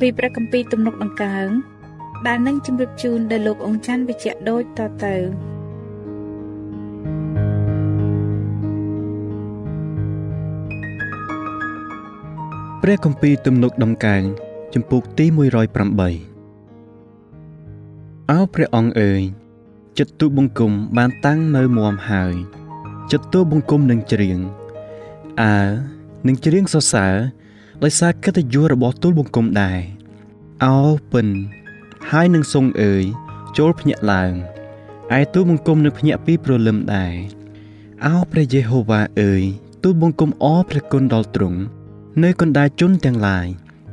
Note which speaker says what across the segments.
Speaker 1: ពីព្រះគម្ពីរទំនុកដង្កើងដែលនឹងជម្រាបជូនដល់លោកអង្គច័ន្ទវិជ្ជៈដូចតទៅ
Speaker 2: ព្រះគម្ពីរទំនុកដំកើងចំពុកទី108អោព្រះអង្គអើយចិត្តទូបង្គំបានតាំងនៅមមហើយចិត្តទូបង្គំនឹងច្រៀងអើនឹងច្រៀងសរសើរ ដោយសារកិត្តិយសរបស់ទូលបង្គំដែរអោពិនហើយនឹងសងអើយចូលភ្ញាក់ឡើងឯទូលបង្គំនឹងភ្ញាក់ពីព្រលឹមដែរអោព្រះយេហូវ៉ាអើយទូលបង្គំអរព្រះគុណដល់ទ្រង់នៅកណ្ដាលជនទាំងឡាយ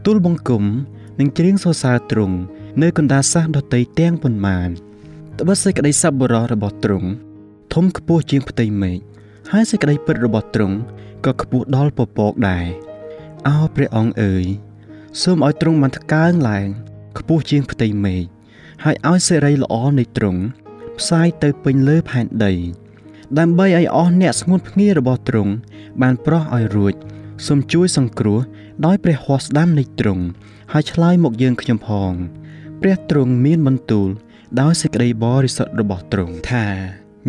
Speaker 2: ទូលបង្គំនឹងច្រៀងសរសើរទ្រង់នៅកណ្ដាលសាសដតីទាំងប៉ុន្មានត្បិតសេចក្តីសប្បុរសរបស់ទ្រង់ធំខ្ពស់ជាងផ្ទៃមេឃហើយសេចក្តីពិតរបស់ទ្រង់ក៏ខ្ពស់ដល់ពពកដែរ អោព្រះអង្គអើយសូមឲ្យទ្រង់បានថ្កើងឡើង ខ្ពស់ជាងផ្ទៃមេឃហើយឲ្យសេរីល្អនៃទ្រង់ផ្សាយទៅពេញលើផែនដី ដើម្បីឲ្យអស់អ្នកស្ងួនភ្ងារបស់ទ្រង់បានប្រោះឲ្យរួចសូមជួយសង្គ្រោះដោយព្រះហស្តស្ដាំនៃទ្រង់ហើយឆ្លើយមកយើងខ្ញុំផង ព្រះទ្រង់មានបន្ទូល ដោយសេចក្តីបរិសុទ្ធរបស់ទ្រង់ថា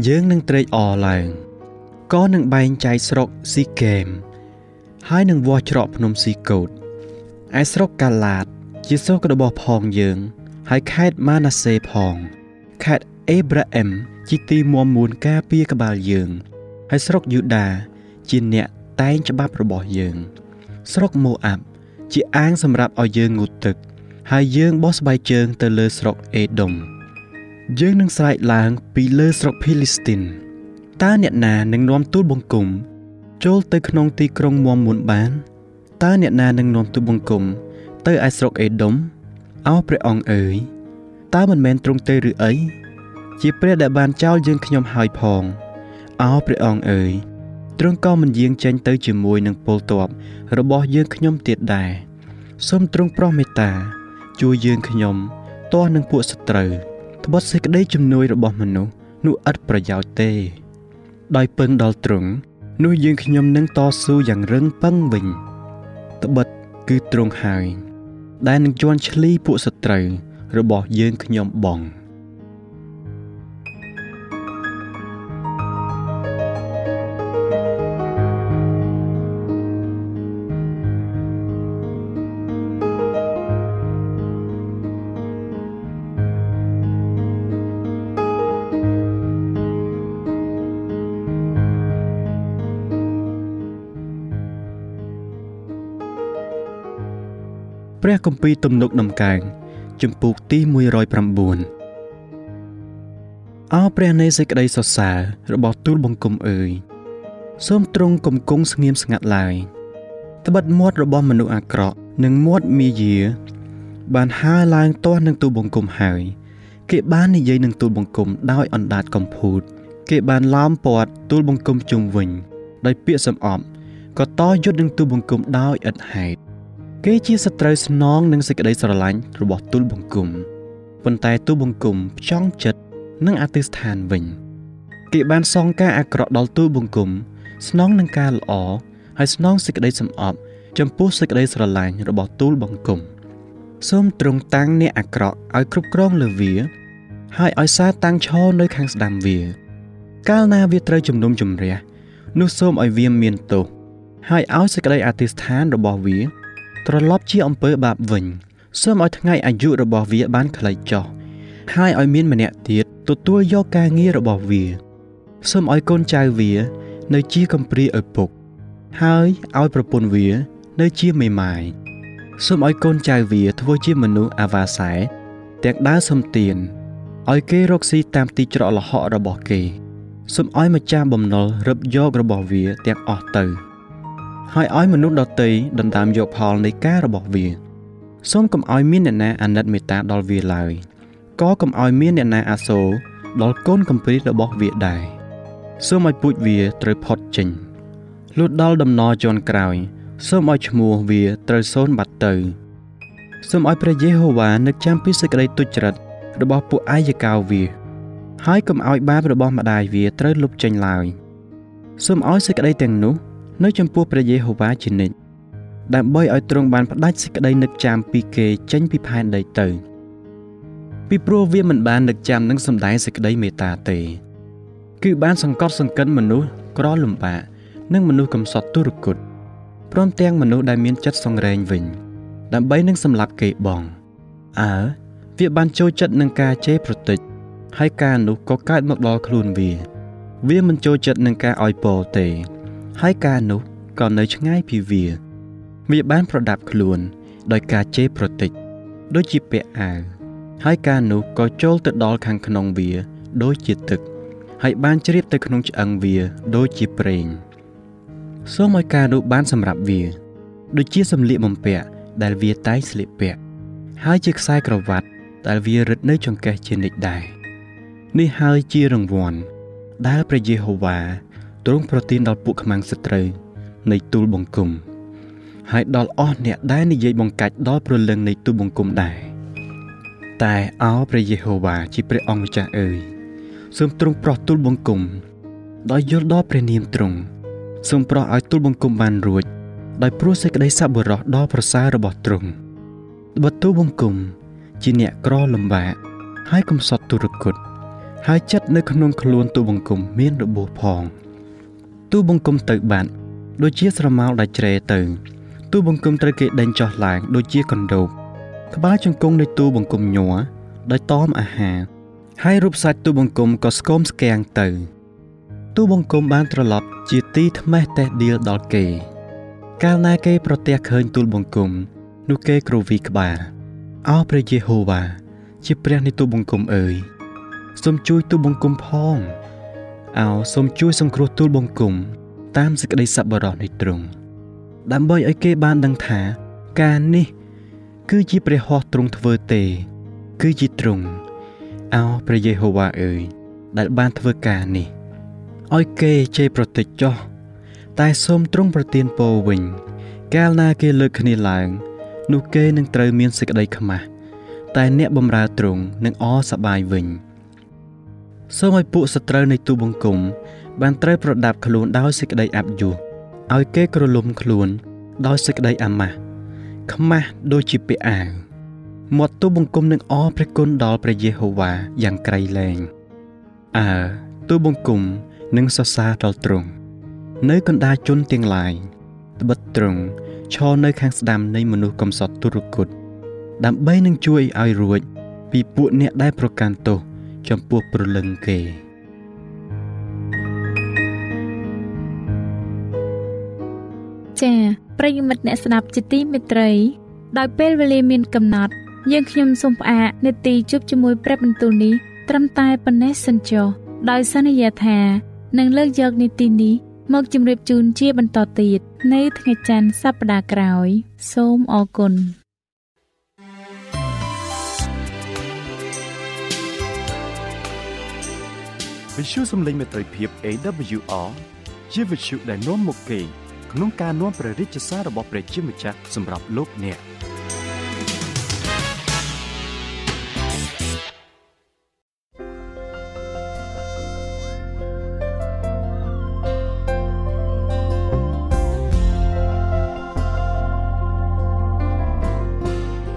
Speaker 2: យើងនឹងត្រេកអរឡើងក៏នឹងបែងចែកស្រុកស៊ីកេម ហើយនឹងវាស់ច្រកភ្នំស៊ីកូតឯស្រុកកាឡាត ជាស្រុករបស់ផងយើង ហើយខេត្តម៉ាណាសេផងខេត្តអេប្រាអែមជាទីមមមួនការពារក្បាលយើង ហើយស្រុកយូដា ជាអ្នកតែងច្បាប់របស់យើង ស្រុកម៉ូអាប់ជាអាងសម្រាប់ឲ្យយើងងូតទឹក ហើយយើងបោះស្បែកជើងទៅលើស្រុកអេដុំយើងនឹងស្រែកឡើងពីលើស្រុកភីលីស្ទីនតើអ្នកណានឹងនាំទូលបង្គំ ចូលទៅក្នុងទីក្រុងមមមួនបានតើអ្នកណានឹងនាំទូលបង្គំ ទៅឯស្រុកអេដុំអោព្រះអង្គអើយតើមិនមែនទ្រង់ទេឬអីជាព្រះដែលបានចោលយើងខ្ញុំហើយផងអោព្រះអង្គអើយទ្រង់ក៏មិនយាងចេញទៅជាមួយនឹងពលទ័ពរបស់យើងខ្ញុំទៀតដែរសូមទ្រង់ប្រោះមេត្តា ជួយយើងខ្ញុំទាស់នឹងពួកសត្រូវត្បិតសេចក្តីជំនួយរបស់មនុស្សនោះឥតប្រយោជន៍ទេ ដោយពឹងដល់ទ្រង់ នោះយើងខ្ញុំនឹងតស៊ូយ៉ាងរឹងប៉ឹងវិញត្បិតគឺទ្រង់ហើយដែលនឹងជន់ឈ្លីពួកសត្រូវរបស់យើងខ្ញុំបង។ ព្រះគម្ពីរទំនុកដំកើងជំពូកទី109អោព្រះនៃសេចក្តីសរសើររបស់ទូលបង្គំអើយសូមទ្រង់គង់គង់ស្ងៀមស្ងាត់ឡើយត្បិតមាត់របស់មនុស្សអាក្រក់និងមាត់មាយា បានហើរឡើងទាស់នឹងទូលបង្គំហើយគេបាននិយាយនឹងទូលបង្គំដោយអណ្ដាតកំភូតគេបានឡោមព័ទ្ធទូលបង្គំជុំវិញដោយពាក្យសំអប់ក៏តយុទ្ធនឹងទូលបង្គំដោយឥតហេតុ គេជាសត្រូវស្នងនឹងសេចក្តីស្រឡាញ់របស់ទូលបង្គំប៉ុន្តែទូបង្គំផ្ចង់ចិត្តនឹងអតិស្ថានវិញ គេបានសងការអាក្រក់ដល់ទូបង្គំ ស្នងនឹងការល្អហើយស្នងសេចក្តីសំអប់ចំពោះសេចក្តីស្រឡាញ់របស់ទូលបង្គំសូមទ្រង់តាំងអ្នកអាក្រក់ឲ្យគ្រប់គ្រងលើវា ហើយឲ្យសារតាំងឈរនៅខាងស្ដាំវា កាលណាវាត្រូវជំនុំជម្រះនោះសូមឲ្យវាមានទោសហើយឲ្យសេចក្តីអធិស្ឋានរបស់វា ត្រឡប់ជាអំពើបាបវិញសូមឲ្យថ្ងៃអាយុរបស់វាបានខ្លីចុះហើយឲ្យមានម្នាក់ទៀតទទួលយកការងាររបស់វាសូមឲ្យកូនចៅវា នៅជាកំព្រាឪពុក ហើយឲ្យប្រពន្ធវា នៅជាមេម៉ាយសូមឲ្យកូនចៅវាធ្វើជាមនុស្សអាវ៉ាសែទាំងដើរសំទៀនឲ្យគេរកស៊ីតាមទីច្រកលហករបស់គេសូមឲ្យម្ចាស់បំណុលរឹបយករបស់វាទាំងអស់ទៅ ហើយឲ្យមនុស្សដទៃដណ្ដើមយកផលនៃការរបស់វាសូមកុំឲ្យមានអ្នកណាអាណិតមេត្តាដល់វាឡើយក៏កុំឲ្យមានអ្នកណាអាសូរដល់កូនកំព្រារបស់វាដែរសូមឲ្យពូជវាត្រូវផុតចេញលុះដល់ដំណរជាន់ក្រោយសូមឲ្យឈ្មោះវាត្រូវសូន្យបាត់ទៅសូមឲ្យព្រះយេហូវ៉ានឹកចាំពីសេចក្តីទុច្ចរិតរបស់ពួកអាយកោវា ហើយកុំឲ្យបាបរបស់ម្ដាយវាត្រូវលុបចេញឡើយសូមឲ្យសេចក្តីទាំងនោះ នៅចំពោះព្រះយេហូវ៉ាជានិច្ចដើម្បីឲ្យទ្រង់បានផ្ដាច់សេចក្តីនឹកចាំពីគេចេញពីផែនដីទៅ ពីព្រោះវាមិនបាននឹកចាំនឹងសម្ដែងសេចក្តីមេត្តាទេ គឺបានសង្កត់សង្កិនមនុស្សក្រលំបាកនិងមនុស្សកំសត់ទុរគតព្រមទាំងមនុស្សដែលមានចិត្តសង្រេងវិញ ដើម្បីនឹងសម្លាប់គេបងអើវាបានចូលចិត្តនឹងការជេរប្រតិចហើយការនោះក៏កើតមកដល់ខ្លួនវា វាមិនចូលចិត្តនឹងការឲ្យពរទេ ហើយការនោះក៏នៅឆ្ងាយពីវាវាបានប្រដាប់ខ្លួន ដោយការជេរប្រតិចដូចជាពាក់អាវហើយការនោះក៏ចូលទៅដល់ខាងក្នុងវា ដូចជាទឹក ហើយបានជ្រាបទៅក្នុងឆ្អឹងវាដូចជាប្រេងសូមឲ្យការនោះបានសម្រាប់វា ដូចជាសម្លៀកបំពាក់ដែលវាតែងស្លៀកពាក់ហើយជាខ្សែក្រវ៉ាត់ដែលវារឹតនៅចង្កេះជានិច្ចដែរនេះហើយជារង្វាន់ដែលព្រះយេហូវ៉ា ទ្រង់ប្រទានដល់ពួកខ្មាំងសត្រូវនៃទូលបង្គំហើយដល់អស់អ្នកដែលនិយាយបង្កាច់ដល់ព្រលឹងនៃទូលបង្គំដែរតែអោព្រះយេហូវ៉ាជាព្រះអង្គម្ចាស់អើយសូមទ្រង់ប្រោះទូលបង្គំដោយយល់ដល់ព្រះនាមទ្រង់សូមប្រោះឲ្យទូលបង្គំបានរួចដោយព្រោះសេចក្តីសប្បុរសដ៏ប្រសើររបស់ទ្រង់បើទូលបង្គំជាអ្នកក្រលំបាកហើយកំសត់ទុរគតហើយចិត្តនៅក្នុងខ្លួនទូបង្គំមានរបួសផង ទូបង្គំទៅបាត់ដូចជាស្រមោលដាច់ជ្រេទៅ ទូបង្គំត្រូវគេដេញចុះឡើង ដូចជាកណ្ដូបក្បាលជង្គង់នៃទូបង្គំញ័រដោយតមអាហារហើយរូបសាច់ទូបង្គំក៏ស្គមស្គាំងទៅ ទូបង្គំបានត្រឡប់ជាទីថ្មេះតេះដៀលដល់គេ កាលណាគេប្រទះឃើញទូលបង្គំនោះគេគ្រវីក្បាលអោព្រះយេហូវ៉ាជាព្រះនៃទូបង្គំអើយសូមជួយទូបង្គំផង អោសូមជួយសង្គ្រោះទូលបង្គំតាមសេចក្តីសប្បុរសនៃទ្រង់ដើម្បីឲ្យគេបានដឹងថាការនេះ គឺជាព្រះហស្ថទ្រង់ធ្វើទេ គឺជាទ្រង់អោព្រះយេហូវ៉ាអើយដែលបានធ្វើការនេះឲ្យគេជេរប្រតិចចោះតែសូមទ្រង់ប្រទានពរវិញ កាលណាគេលើកគ្នាឡើង នោះគេនឹងត្រូវមានសេចក្តីខ្មាស់តែអ្នកបម្រើទ្រង់នឹងអសប្បាយវិញ សូមឲ្យពួកសត្រូវនៃទូបង្គំ បានត្រូវប្រដាប់ខ្លួនដោយសេចក្តីអាប់យួរឲ្យគេក្រលុំខ្លួន ដោយសេចក្តីអាម៉ាស់ខ្មាស់ដូចជាពាក់អាវមាត់ទូបង្គំនឹងអរព្រះគុណដល់ព្រះយេហូវ៉ាយ៉ាងក្រៃលែងអើទូបង្គំនឹងសរសើរដល់ទ្រង់នៅកណ្ដាលជនទាំងឡាយត្បិតទ្រង់ឈរនៅខាងស្ដាំនៃមនុស្សកំសត់ទុរគតដើម្បីនឹងជួយឲ្យរួចពីពួកអ្នកដែលប្រកាន់ទោស ចំពោះព្រលឹងគេ
Speaker 1: ចា៎ប្រិយមិត្តអ្នកស្ដាប់ជាទីមេត្រី ដោយពេលវេលាមានកំណត់ យើងខ្ញុំសូមផ្អាកនេតិជប់ជាមួយព្រឹបបន្ទូលនេះត្រឹមតែប៉ុណ្ណេះសិនចុះដោយសន្យាថានឹងលើកយកនីតិនេះមកជម្រាបជូនជាបន្តទៀតនៅថ្ងៃច័ន្ទសប្តាហ៍ក្រោយ សូមអរគុណ
Speaker 2: វិទ្យុសំឡេងមេត្រីភាព AWR ជាវិទ្យុដែលនាំមកពីក្នុងការនាំព្រះរាជសាររបស់ព្រះជាម្ចាស់សម្រាប់លោកអ្នក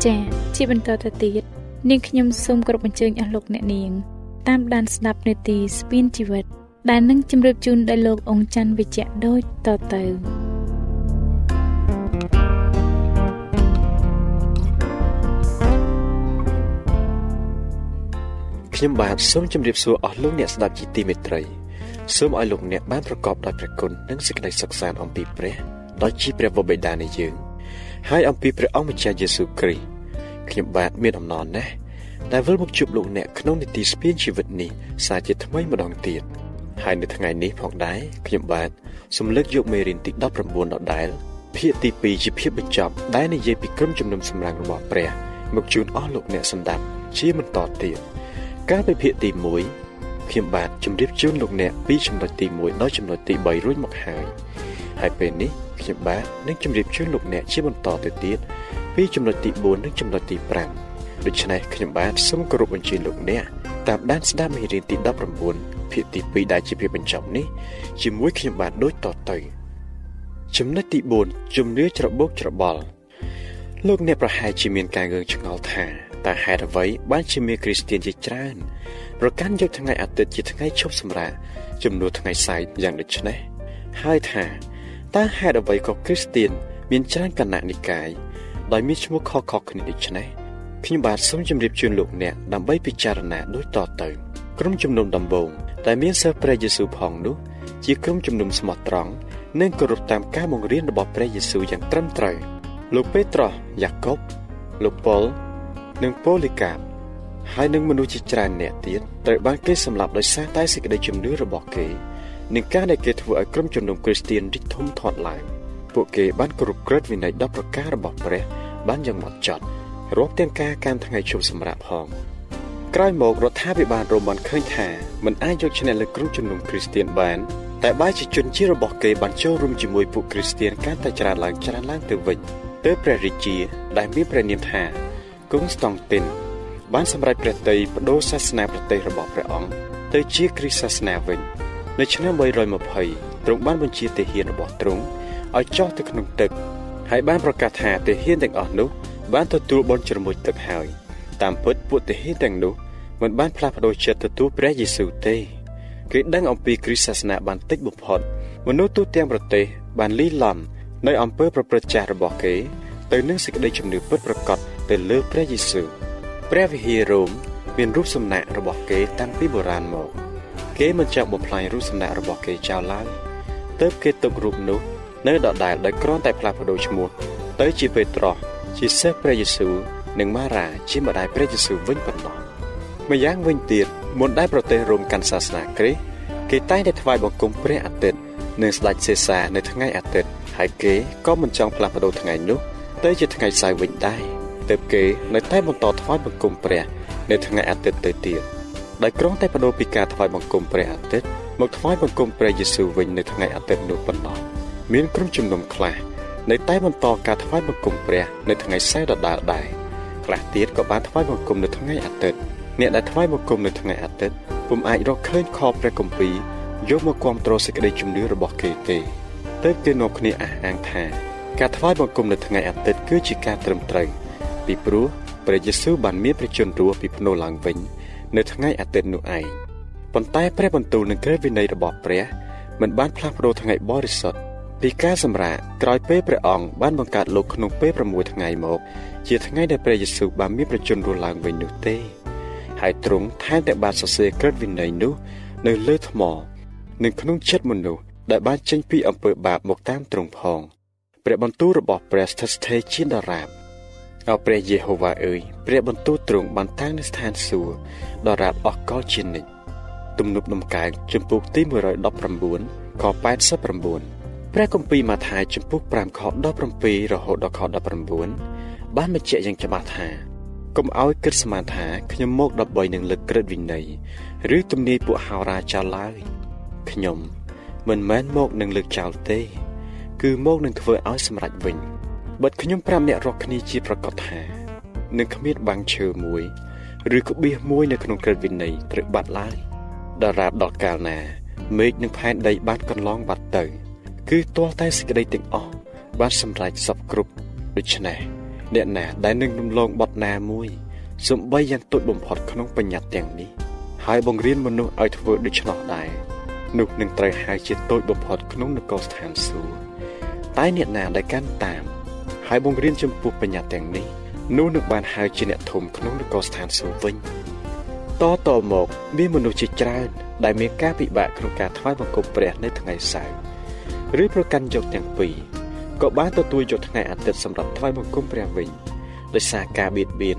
Speaker 1: ចា៎ជាបន្តទៅទៀតនាងខ្ញុំសូមគោរពអញ្ជើញអស់លោកអ្នកនាង តាមដានស្ដាប់នាទីស្ពានជីវិត ដែលនឹងជម្រាបជូនដល់លោកអង្ចាន់វិជ្ជៈដូចតទៅ
Speaker 2: ខ្ញុំបាទសូមជម្រាបសួរអស់លោកអ្នកស្ដាប់ជាទីមេត្រីសូមឲ្យលោកអ្នកបានប្រកបដោយព្រះគុណនិងសេចក្តីសុខសាន្តអំពីព្រះដោយជាព្រះវរបិតានៃយើង ហើយអំពីព្រះអង្គម្ចាស់យេស៊ូវគ្រីស្ទខ្ញុំបាទមានអំណរណាស់ ដែលវិលមកជួបលោកអ្នកក្នុងនីតិស្ពានជីវិតនេះសាជាថ្មីម្ដងទៀតហើយនៅថ្ងៃនេះផងដែរខ្ញុំបាទសូមលើកយកមេរៀនទី19ដដែលភាគទី2ជាភាគបញ្ចប់ដែលនិយាយពីក្រុមជំនុំសម្រាំងរបស់ព្រះ មកជូនអស់លោកអ្នកសម្ដាប់ជាបន្តទៀតកាលពីភាគទី1ខ្ញុំបាទជម្រាបជូនលោកអ្នកពីចំណុចទី1ដល់ចំណុចទី3រួចមកហើយហើយពេលនេះខ្ញុំបាទនឹងជម្រាបជូនលោកអ្នកជាបន្តទៅទៀតពីចំណុចទី4និងចំណុចទី5 ដូច្នេះខ្ញុំបាទសូមគោរពអញ្ជើញលោកអ្នកតាមដានស្ដាប់មេរៀនទី19ភាគទី2ដែលជាភាគបញ្ចប់នេះជាមួយខ្ញុំបាទដូចតទៅចំណុចទី4ជំនឿច្របូកច្របល់លោកអ្នកប្រហែលជាមានការងឿងឆ្ងល់ថាតើហេតុអ្វីបានជាមានគ្រីស្ទានជាច្រើនប្រកាន់យកថ្ងៃអាទិត្យជាថ្ងៃឈប់សម្រាកជំនួសថ្ងៃសៅរ៍យ៉ាងដូចនេះហើយថាតើហេតុអ្វីក៏គ្រីស្ទានមានច្រើនគណៈនិកាយដោយមានឈ្មោះខុសៗគ្នាដូចនេះ ខ្ញុំបាទសូមជម្រាបជូនលោកអ្នកដើម្បីពិចារណាដូចតទៅ ក្រុមជំនុំដំបូងដែលមានសិស្សព្រះយេស៊ូវផងនោះ ជាក្រុមជំនុំស្មោះត្រង់និងគោរពតាមការបង្រៀនរបស់ព្រះយេស៊ូវយ៉ាងត្រឹមត្រូវលោកពេត្រុសយ៉ាកុបលោកប៉ុលនិងប៉ូលីកាបហើយនឹងមនុស្សជាច្រើនអ្នកទៀតត្រូវបានគេសម្លាប់ដោយសារតែសេចក្តីជំនឿរបស់គេនិងការដែលគេធ្វើឲ្យក្រុមជំនុំគ្រីស្ទានរីកធំធាត់ឡើងពួកគេបានគោរពក្រឹតវិន័យ10ប្រការរបស់ព្រះបានយ៉ាងម៉ត់ចត់ រាប់ទាំងការកាន់ថ្ងៃជុំសម្រាប់ផងក្រោយមករដ្ឋាភិបាលរ៉ូម៉ាន់ឃើញថាមិនអាចយកឈ្នះលើក្រុមជំនុំគ្រីស្ទានបានតែបែរជាជនជារបស់គេបានចូលរួមជាមួយពួកគ្រីស្ទានកាន់តែច្រើនឡើងច្រើនឡើងទៅវិញទើបព្រះរាជាដែលមានព្រះនាមថាគង់ស្តង់ទីនបានសម្រេចព្រះតីបដូរសាសនាប្រទេសរបស់ព្រះអង្គទៅជាគ្រិស្តសាសនាវិញនៅឆ្នាំ320ទ្រង់បានបញ្ជាទាហានរបស់ទ្រង់ឲ្យចុះទៅក្នុងទឹកហើយបានប្រកាសថាទាហានទាំងអស់នោះ បានទទួលបន់ជ្រមុជទឹកហើយតាមពិតពួកទាហានទាំងនោះមិនបានផ្លាស់ប្ដូរចិត្តទទួលព្រះយេស៊ូវទេគេដឹងអំពីគ្រិស្តសាសនាបានតិចបំផុតមនុស្សទូទាំងប្រទេសបានលីឡំនៅអំពើប្រព្រឹត្តចាស់របស់គេ ទៅនឹងសេចក្តីជំនឿពិតប្រាកដទៅលើព្រះយេស៊ូវព្រះវិហាររ៉ូមមានរូបសំណាករបស់គេតាំងពីបុរាណមក គេមិនចង់បំផ្លាញរូបសំណាករបស់គេចោលឡើយទើបគេទុករូបនោះនៅដដែលដោយគ្រាន់តែផ្លាស់ប្ដូរឈ្មោះទៅជាពេត្រុស ជាសិស្សព្រះយេស៊ូវនិងម៉ារ៉ាជាម្ដាយព្រះយេស៊ូវវិញប៉ុណ្ណោះម្យ៉ាងវិញទៀតមុនដែលប្រទេសរ៉ូមកាន់សាសនាគ្រីស្ទគេតែងតែថ្វាយបង្គំព្រះអាទិត្យនិងស្ដេចសេសានៅថ្ងៃអាទិត្យហើយគេក៏មិនចង់ផ្លាស់ប្ដូរថ្ងៃនោះទៅជាថ្ងៃសៅរ៍វិញដែរទើបគេនៅតែបន្តថ្វាយបង្គំព្រះនៅថ្ងៃអាទិត្យទៅទៀតដោយក្រុងតែបដូរពីការថ្វាយបង្គំព្រះអាទិត្យមកថ្វាយបង្គំព្រះយេស៊ូវវិញនៅថ្ងៃអាទិត្យនោះប៉ុណ្ណោះមានក្រុមជំនុំខ្លះ នៅតែបន្តការថ្វាយបង្គំព្រះនៅថ្ងៃសៅរ៍ដដែលដែរខ្លះទៀតក៏បានថ្វាយបង្គំនៅថ្ងៃអាទិត្យអ្នកដែលថ្វាយបង្គំនៅថ្ងៃអាទិត្យពុំអាចរកឃើញខព្រះគម្ពីរយកមកគ្រប់គ្រងសេចក្តីជំនឿរបស់គេទេទើបគេនាំគ្នាអះអាងថាការថ្វាយបង្គំនៅថ្ងៃអាទិត្យគឺជាការត្រឹមត្រូវពីព្រោះព្រះយេស៊ូវបានមានព្រះជន្មរស់ពីភ្នូឡើងវិញនៅថ្ងៃអាទិត្យនោះឯងប៉ុន្តែព្រះបន្ទូលនឹងក្រឹតវិន័យរបស់ព្រះមិនបានផ្លាស់ប្ដូរថ្ងៃបរិសុទ្ធ ពីការសម្រាកក្រោយពេលព្រះអង្គបានបង្កើតលោកក្នុងពេល6ថ្ងៃមក ជាថ្ងៃដែលព្រះយេស៊ូវបានមានព្រះជន្មរស់ឡើងវិញនោះទេហើយទ្រង់ថែមទាំងបានសរសេរក្រឹតវិន័យនោះ នៅលើថ្មនិងក្នុងចិត្តមនុស្សដែលបានចេញពីអំពើបាបមកតាមទ្រង់ផងព្រះបន្ទូលរបស់ព្រះស្ថិតស្ថេរជាដរាបអោព្រះយេហូវ៉ាអើយព្រះបន្ទូលទ្រង់បានតាំងនៅស្ថានសួគ៌ដរាបអស់កលជានិច្ចទំនុកដំកើងចំពុកទី119ខ89 ព្រះគម្ពីរម៉ាថាយចំពុក5ខ17រហូតដល់ខ19បានបញ្ជាក់យ៉ាងច្បាស់ថាកុំឲ្យគិតស្មានថាខ្ញុំមកដើម្បីនឹងលើកក្រឹតវិន័យឬទំនាយពួកហោរាចោលឡើយខ្ញុំ មិនមែនមកនឹងលើកចោលទេ គឺមកនឹងធ្វើឲ្យសម្រេចវិញបិទខ្ញុំ5នាក់រកគ្នាជាប្រកាសថានឹងគ្មានបាំងឈើមួយ ឬក្បៀសមួយនៅក្នុងក្រឹតវិន័យត្រូវបាត់ឡើយដរាបដល់កាលណាមេឃនិងផែនដីបានកន្លងបាត់ទៅ គឺទាល់តែសេចក្តីទាំងអស់បានសម្រេចសពគ្រប់ដូច្នេះអ្នកណាដែលនឹងរំលងបត់ណាមួយសំបីយ៉ាងទុតបំផុតក្នុងបញ្ញត្តិទាំងនេះហើយបង្រៀនមនុស្សឲ្យធ្វើដូច្នោះដែរនោះនឹងត្រូវហៅជាតូចបំផុតក្នុងនគរស្ថានសួគ៌តែអ្នកណាដែលកាន់តាម ហើយបង្រៀនចំពោះបញ្ញត្តិទាំងនេះនោះនឹងបានហៅជាអ្នកធំក្នុងនគរស្ថានសួគ៌វិញតតមកមានមនុស្សជាច្រើនដែលមានការពិបាកក្នុងការថ្វាយបង្គំព្រះនៅថ្ងៃសៅរ៍ ឬប្រកាន់យកទាំងពីរក៏បានទទួលយកថ្ងៃអាទិត្យសម្រាប់ថ្វាយបង្គំព្រះវិញដោយសារការបៀតបៀន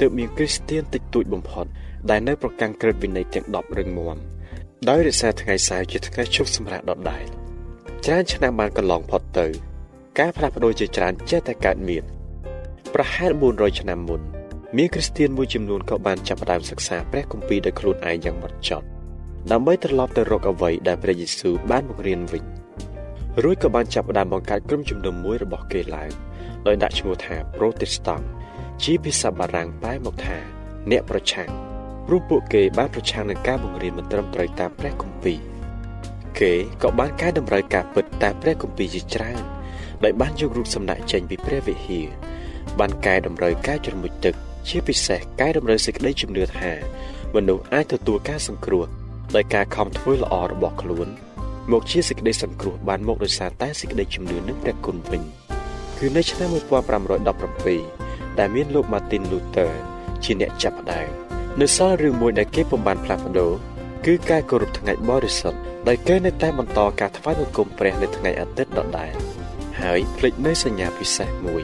Speaker 2: ទើបមានគ្រីស្ទានតិចតួចបំផុតដែលនៅប្រកាន់ក្រឹតវិន័យទាំង10រឹងមាំដោយរក្សាថ្ងៃសៅរ៍ជាថ្ងៃជប់សម្រាប់ដដែលច្រើនឆ្នាំបានកន្លងផុតទៅ ការផ្លាស់ប្ដូរជាច្រើនចេះតែកើតមានប្រហែល400ឆ្នាំមុនមានគ្រីស្ទានមួយចំនួនក៏បានចាប់ផ្ដើមសិក្សាព្រះគម្ពីរដោយខ្លួនឯងយ៉ាងម៉ត់ចត់ដើម្បីត្រឡប់ទៅរកអ្វីដែលព្រះយេស៊ូវបានបង្រៀនវិញ រួចក៏បានចាប់ផ្ដើមបង្កើតក្រុមជំនុំមួយរបស់គេឡើងដោយដាក់ឈ្មោះថា Protestant ជាភាសាបារាំងបែរមកថា អ្នកប្រឆាំងព្រោះពួកគេបានប្រឆាំងនឹងការបង្រៀនមិនត្រឹមត្រូវតាមព្រះគម្ពីរគេក៏បានកែតម្រូវការពិតតាមព្រះគម្ពីរជាច្រើនដោយបានយករូបសំណាកចេញពីព្រះវិហារបានកែតម្រូវការជ្រមុជទឹក ជាពិសេសកែតម្រូវសេចក្តីជំនឿថាមនុស្សអាចទទួលការសង្គ្រោះដោយការខំធ្វើល្អរបស់ខ្លួន មកជាសេចក្តីសង្គ្រោះបានមកដោយសារតែសេចក្តីជំនឿនឹងព្រះគុណវិញគឺនៅឆ្នាំ1517ដែលមានលោក Martin Luther ជាអ្នកចាប់ផ្ដើមនៅសល់រឿងមួយដែលគេពុំបានផ្លាស់ប្ដូរគឺការគោរពថ្ងៃបរិសុទ្ធដោយគេនៅតែបន្តការថ្វាយបង្គំព្រះនៅថ្ងៃអាទិត្យដដែលហើយភ្លេចនៅសញ្ញាពិសេសមួយ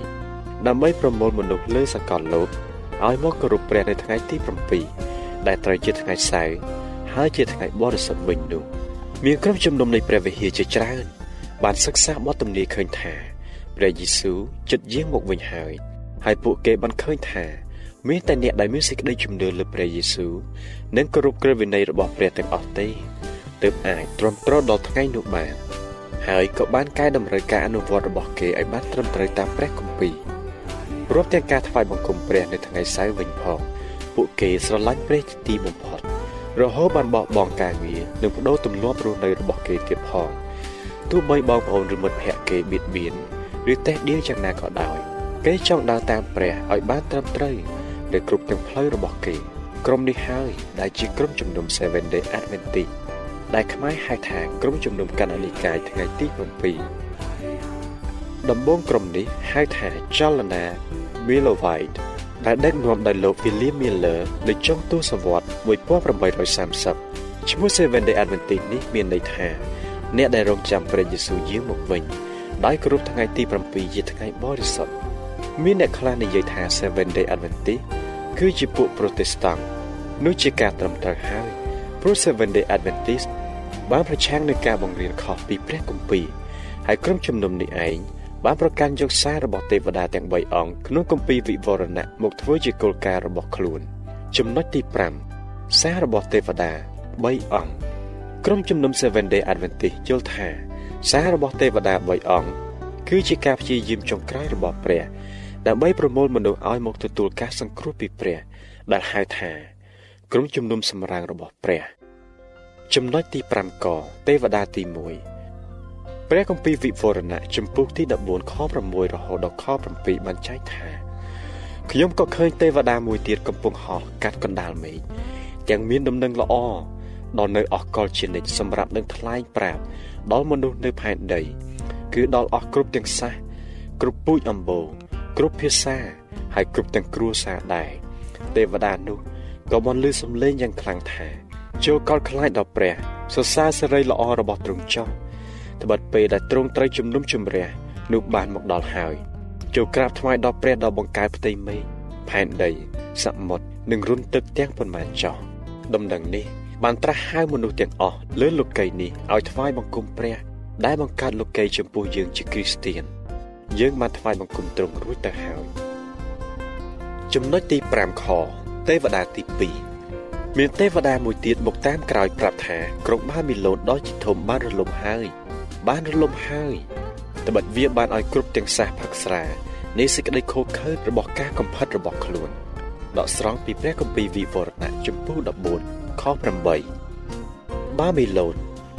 Speaker 2: ដើម្បីប្រមូលមនុស្សលើសកលលោកឲ្យមកគោរពព្រះនៅថ្ងៃទី7ដែលត្រូវជាថ្ងៃសៅរ៍ហើយជាថ្ងៃបរិសុទ្ធវិញនោះ មានក្រុមជំនុំនៃព្រះវិហារជាច្រើនបានសិក្សាបទទំនាយឃើញថាព្រះយេស៊ូវចិត្តយាងមកវិញហើយហើយពួកគេបានឃើញថាមានតែអ្នកដែលមានសេចក្តីជំនឿលើព្រះយេស៊ូវនិងគោរពក្រឹតវិន័យរបស់ព្រះទាំងអស់ទេទើបអាចទ្រាំទ្រដល់ថ្ងៃនោះបានហើយក៏បានកែតម្រូវការអនុវត្តរបស់គេឲ្យបានត្រឹមត្រូវតាមព្រះគម្ពីររាប់ទាំងការថ្វាយបង្គំព្រះនៅថ្ងៃសៅរ៍វិញផងពួកគេស្រឡាញ់ព្រះជាទីបំផុត រហូតបានបោះបង់ការងារនិងបដូរទម្លាប់រស់នៅរបស់គេទៀតផងទោះបីបងប្អូនឬមិត្តភ័ក្តិគេបៀតបៀនឬតេះដៀលយ៉ាងណាក៏ដោយគេចង់ដើរតាមព្រះឲ្យបានត្រឹមត្រូវនៅគ្រប់ទាំងផ្លូវរបស់គេក្រុមនេះហើយដែលជាក្រុមជំនុំ Seven Day Adventist ដែលខ្មែរហៅថាក្រុមជំនុំកណ្ដាលនិកាយថ្ងៃទី7ដំបូងក្រុមនេះហៅថាចលនា Millovite ដែលដឹកនាំដោយលោក William Miller នៅចុងទសវត្ស1830ឈ្មោះ Seven Day Adventist នេះមានន័យថា អ្នកដែលរងចាំព្រះយេស៊ូវយាងមកវិញដោយគ្រប់ថ្ងៃទី7ជាថ្ងៃបរិសុទ្ធមានអ្នកខ្លះនិយាយថា Seven Day Adventist គឺជាពួក Protestant នោះជាការត្រឹមត្រូវហើយព្រោះ Seven Day Adventist បានប្រឆាំងនឹងការបង្រៀនខុសពីព្រះគម្ពីរហើយក្រុមជំនុំនេះឯង បានប្រកាន់យកសាររបស់ទេវតាទាំង3អង្គក្នុងគម្ពីរវិវរណៈមកធ្វើជាគោលការណ៍របស់ខ្លួន ចំណុចទី5សាររបស់ទេវតា3អង្គក្រុមជំនុំ Seven Day Adventist យល់ថា សាររបស់ទេវតា3អង្គគឺជាការព្យាយាមចុងក្រោយរបស់ព្រះដើម្បីប្រមូលមនុស្សឲ្យមកទទួលការសង្គ្រោះពីព្រះ ដែលហៅថាក្រុមជំនុំសម្រាងរបស់ព្រះ ចំណុចទី5កទេវតាទី1 ព្រះគម្ពីរវិវរណៈចំពុកទី14ខ6រហូតដល់ខ7បានចែកថាខ្ញុំក៏ឃើញទេវតាមួយទៀតកំពុងហោះកាត់កណ្ដាលមេឃទាំងមានដំណឹងល្អដល់នៅអស់កលជានិច្ចសម្រាប់នឹងថ្លែងប្រាប់ដល់មនុស្សនៅផែនដី គឺដល់អស់គ្រប់ទាំងសាសគ្រប់ពូជអម្បូរគ្រប់ភាសាហើយគ្រប់ទាំងគ្រួសារដែរទេវតានោះក៏បានលើសំឡេងយ៉ាងខ្លាំងថាចូលកលខ្លាចដល់ព្រះសរសើរសេរីល្អរបស់ទ្រង់ចោះ ត្បិតពេលដែលទ្រង់ត្រូវជំនុំជម្រះនោះបានមកដល់ហើយចូលក្រាបថ្វាយដល់ព្រះដ៏បង្កើតផ្ទៃមេឃផែនដីសមុទ្រនិងរុនទឹកទាំងប៉ុន្មានចោះដំណឹងនេះបានត្រាស់ហៅមនុស្សទាំងអស់លើលោកីនេះឲ្យថ្វាយបង្គំព្រះ ដែលបង្កើតលោកីចំពោះយើងជាគ្រីស្ទៀនយើងបានថ្វាយបង្គំទ្រង់រួចទៅហើយចំណុចទី5ខទេវតាទី2មានទេវតាមួយទៀតមកតាមក្រោយប្រាប់ថាក្រុងបាប៊ីឡូនដ៏ជាធំបានរលំហើយ បានរលំហើយត្បិតវាបានឲ្យគ្រប់ទាំងសះផឹកស្រានៃសេចក្តីខូចខើចរបស់ការកំផិតរបស់ខ្លួនដកស្រង់ពីព្រះគម្ពីរវិវរណៈចំពោះ14ខ8បាប៊ីឡូន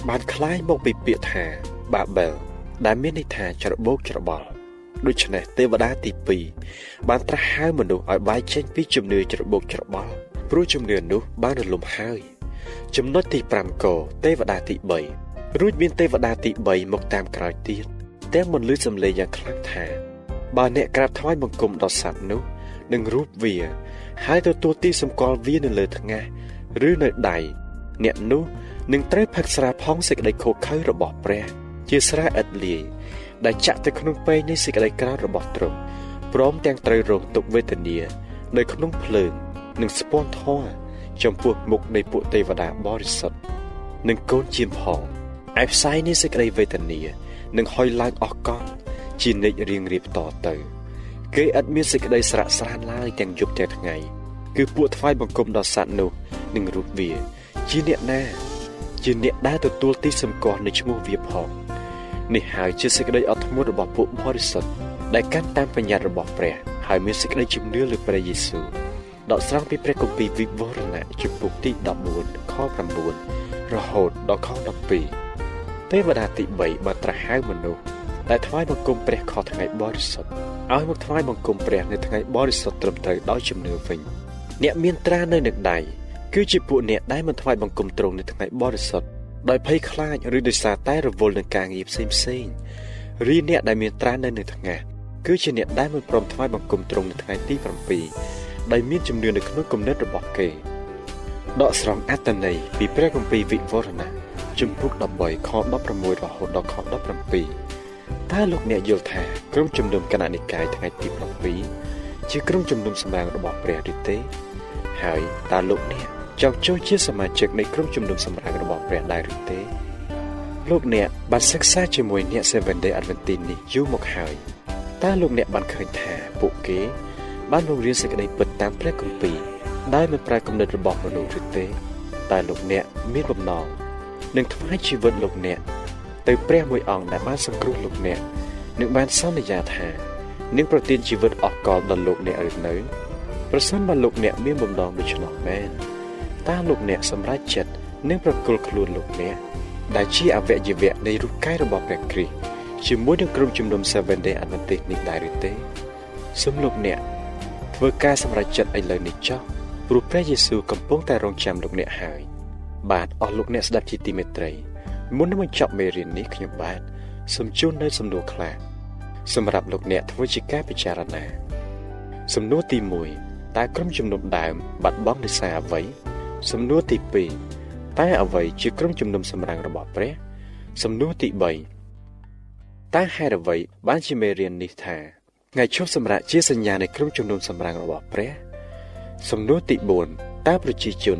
Speaker 2: បានคล้ายមកពីពាក្យថាបាបែលដែលមានន័យថាច្របូកច្របល់ ដូច្នេះទេវតាទី2បានត្រាស់ហៅមនុស្សឲ្យបែកចេញពីជំនឿច្របូកច្របល់ព្រោះជំនឿនោះបានរលំហើយចំណុចទី5កទេវតាទី3 រួចមានទេវតាទី3មកតាមក្រោយទៀតទាំងមិនលឺសំឡេងយ៉ាងខ្លាំងថាបើអ្នកក្រាបថ្វាយបង្គំដល់សត្វនោះនឹងរូបវាហើយទទួលទីសម្គាល់វានៅលើថ្ងាសឬនៅដៃអ្នកនោះនឹងត្រូវផឹកស្រាផងសេចក្តីខូខើរបស់ព្រះ ជាស្រាឥតលាយដែលចាក់ទៅក្នុងពេងនៃសេចក្តីក្រោធរបស់ទ្រង់ព្រមទាំងត្រូវរងទុក្ខវេទនា នៅក្នុងភ្លើងនិងស្ពាន់ធម៌ចំពោះមុខនៃពួកទេវតាបរិសុទ្ធនិងកូនជាមផង ឯផ្សាយនៃសេចក្តីវេទនានឹងហុយឡើងអស់កង់ជានិច្ចរៀងរៀបតទៅ គេឥតមានសេចក្តីស្រាក់ស្រានឡើយទាំងយប់ទាំងថ្ងៃ គឺពួកថ្វាយបង្គំដល់សត្វនោះនឹងរូបវា ជាអ្នកណា ជាអ្នកដែលទទួលទីសម្គាល់នៃឈ្មោះវាផងនេះហើយជាសេចក្តីអត់ធ្មត់របស់ពួកបរិសុទ្ធដែលកាន់តាមបញ្ញត្តិរបស់ព្រះ ហើយមានសេចក្តីជំនឿលើព្រះយេស៊ូវដកស្រង់ពីព្រះគម្ពីរវិវរណៈជំពូកទី14ខ9រហូតដល់ខ12 ទេវតាទី3បានត្រាស់ហៅមនុស្សដែលថ្វាយបង្គំព្រះខុសថ្ងៃបរិសុទ្ធឲ្យមកថ្វាយបង្គំព្រះនៅថ្ងៃបរិសុទ្ធត្រឹមត្រូវដោយជំនឿវិញអ្នកមានត្រានៅនឹងដៃគឺជាពួកអ្នកដែលមិនថ្វាយបង្គំទ្រង់នៅថ្ងៃបរិសុទ្ធដោយភ័យខ្លាចឬដោយសារតែរវល់នឹងការងារផ្សេងផ្សេងរីអ្នកដែលមានត្រានៅនៅថ្ងៃគឺជាអ្នកដែលមិនព្រមថ្វាយបង្គំទ្រង់នៅថ្ងៃទី7ដែលមានជំនឿនៅក្នុងគំនិតរបស់គេដកស្រង់អត្តន័យពីព្រះគម្ពីរវិវរណៈ ជំពូក13ខ16រហូតដល់ខ17តើលោកអ្នកយល់ថាក្រុមជំនុំគណៈនិកាយថ្ងៃទី7ជាក្រុមជំនុំសម្រាប់របស់ព្រះឬទេ ហើយតើលោកអ្នកចង់ចូលជាសមាជិកនៃក្រុមជំនុំសម្រាប់របស់ព្រះដែរឬទេលោកអ្នកបានសិក្សាជាមួយអ្នក Seven Day Adventist នេះយូរមកហើយតើលោកអ្នកបានឃើញថាពួកគេ បានបង្រៀនសេចក្តីពិតតាមព្រះគម្ពីរដែលមិនប្រែគំនិតរបស់មនុស្សឬទេតែលោកអ្នកមានបំណង នឹងថ្វាយជីវិតលោកអ្នកទៅព្រះមួយអង្គដែលបានសង្គ្រោះលោកអ្នកនឹងបានសន្យាថានឹងប្រទានជីវិតអស់កលដល់លោកអ្នកឬនៅប្រសិនបើលោកអ្នកមានបំណងដូច្នោះមែនតើលោកអ្នកសម្រេចចិត្តនឹងប្រគល់ខ្លួនលោកអ្នកដែលជាអវយវៈនៃរូបកាយរបស់ព្រះគ្រីស្ទជាមួយនឹងក្រុមជំនុំ Seven Day Adventist នេះដែរឬទេសូមលោកអ្នកធ្វើការសម្រេចចិត្តឥឡូវនេះចុះព្រោះព្រះយេស៊ូវកំពុងតែរងចាំលោកអ្នកហើយ បាទអស់លោកអ្នកស្ដាប់ជាទីមេត្រីមុននឹងបញ្ចប់មេរៀននេះខ្ញុំបាទសូមជូននៅសំណួរខ្លះសម្រាប់លោកអ្នកធ្វើជាការពិចារណា សំណួរទី1តើក្រុមជំនុំដើមបាត់បង់ដោយសារអ្វីសំណួរទី2តើអ្វីជាក្រុមជំនុំសម្រាំងរបស់ព្រះ សំណួរទី3តើហេតុអ្វីបានជាមេរៀននេះថាថ្ងៃឈប់សម្រាកជាសញ្ញានៃក្រុមជំនុំសម្រាំងរបស់ព្រះ សំណួរទី4តើប្រជាជន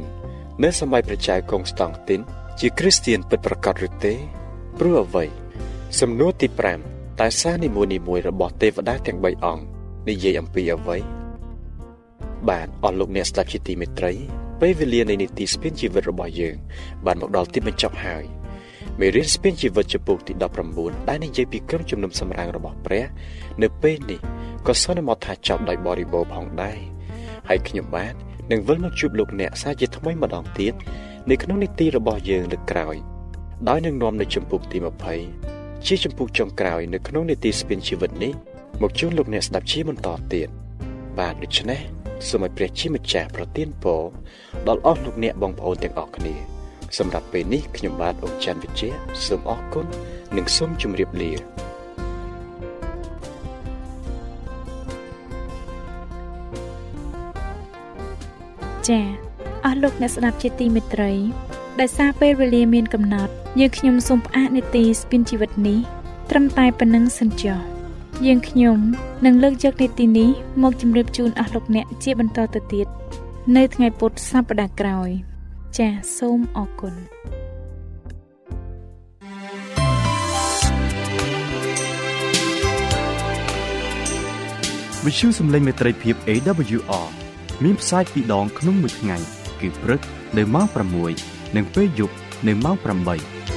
Speaker 2: នៅសម័យព្រះចៅកុងស្តង់ទីន ជាគ្រីស្ទានពិតប្រាកដឬទេព្រោះអ្វី សំណួរទី5តើសារនីមួយៗរបស់ទេវតាទាំង3អង្គនិយាយអំពីអ្វីបាទអស់លោកអ្នកស្ដាប់ជាទីមេត្រីពេលវេលានៃនីតិស្ពានជីវិតរបស់យើង បានមកដល់ទីបញ្ចប់ហើយមេរៀនស្ពានជីវិតចំពោះទី19ដែលនិយាយពីក្រុមជំនុំសម្រាំងរបស់ព្រះ នៅពេលនេះក៏សន្មតថាចប់ដោយបរិបូរផងដែរហើយខ្ញុំបាទ នឹងវិលមកជួបលោកអ្នកសាជាថ្មីម្ដងទៀតនៅក្នុងនីតិរបស់យើងលើកក្រោយដោយនឹងនាំនៅចំពោះទី20ជាចំពោះចុងក្រោយនៅក្នុងនីតិស្ពានជីវិតនេះមកជួបលោកអ្នកស្ដាប់ជាបន្តទៀតបាទដូច្នេះសូមឲ្យព្រះជាម្ចាស់ប្រទានពរដល់អស់លោកអ្នកបងប្អូនទាំងអស់គ្នា សម្រាប់ពេលនេះខ្ញុំបាទអុកច័ន្ទវិជ្ជាសូមអរគុណនិងសូមជម្រាបលា
Speaker 1: ចា៎អស់លោកអ្នកស្ដាប់ជាទីមេត្រីដោយសារពេលវេលាមានកំណត់យើងខ្ញុំសូមផ្អាកនីតិស្ពិនជីវិតនេះត្រឹមតែប៉ុណ្្នឹងសិនចុះយើងខ្ញុំនឹងលើកយកនីតិនេះមកជម្រាបជូនអស់លោកអ្នកជាបន្តទៅទៀតនៅថ្ងៃពុធសប្តាហ៍ក្រោយ ចាសសូមអរគុណ
Speaker 3: វិទ្យុសំឡេងមេត្រីភាព AWR មានផ្សាយពីរដងក្នុងមួយថ្ងៃ គឺព្រឹកនៅម៉ោង6និងពេលយប់នៅម៉ោង8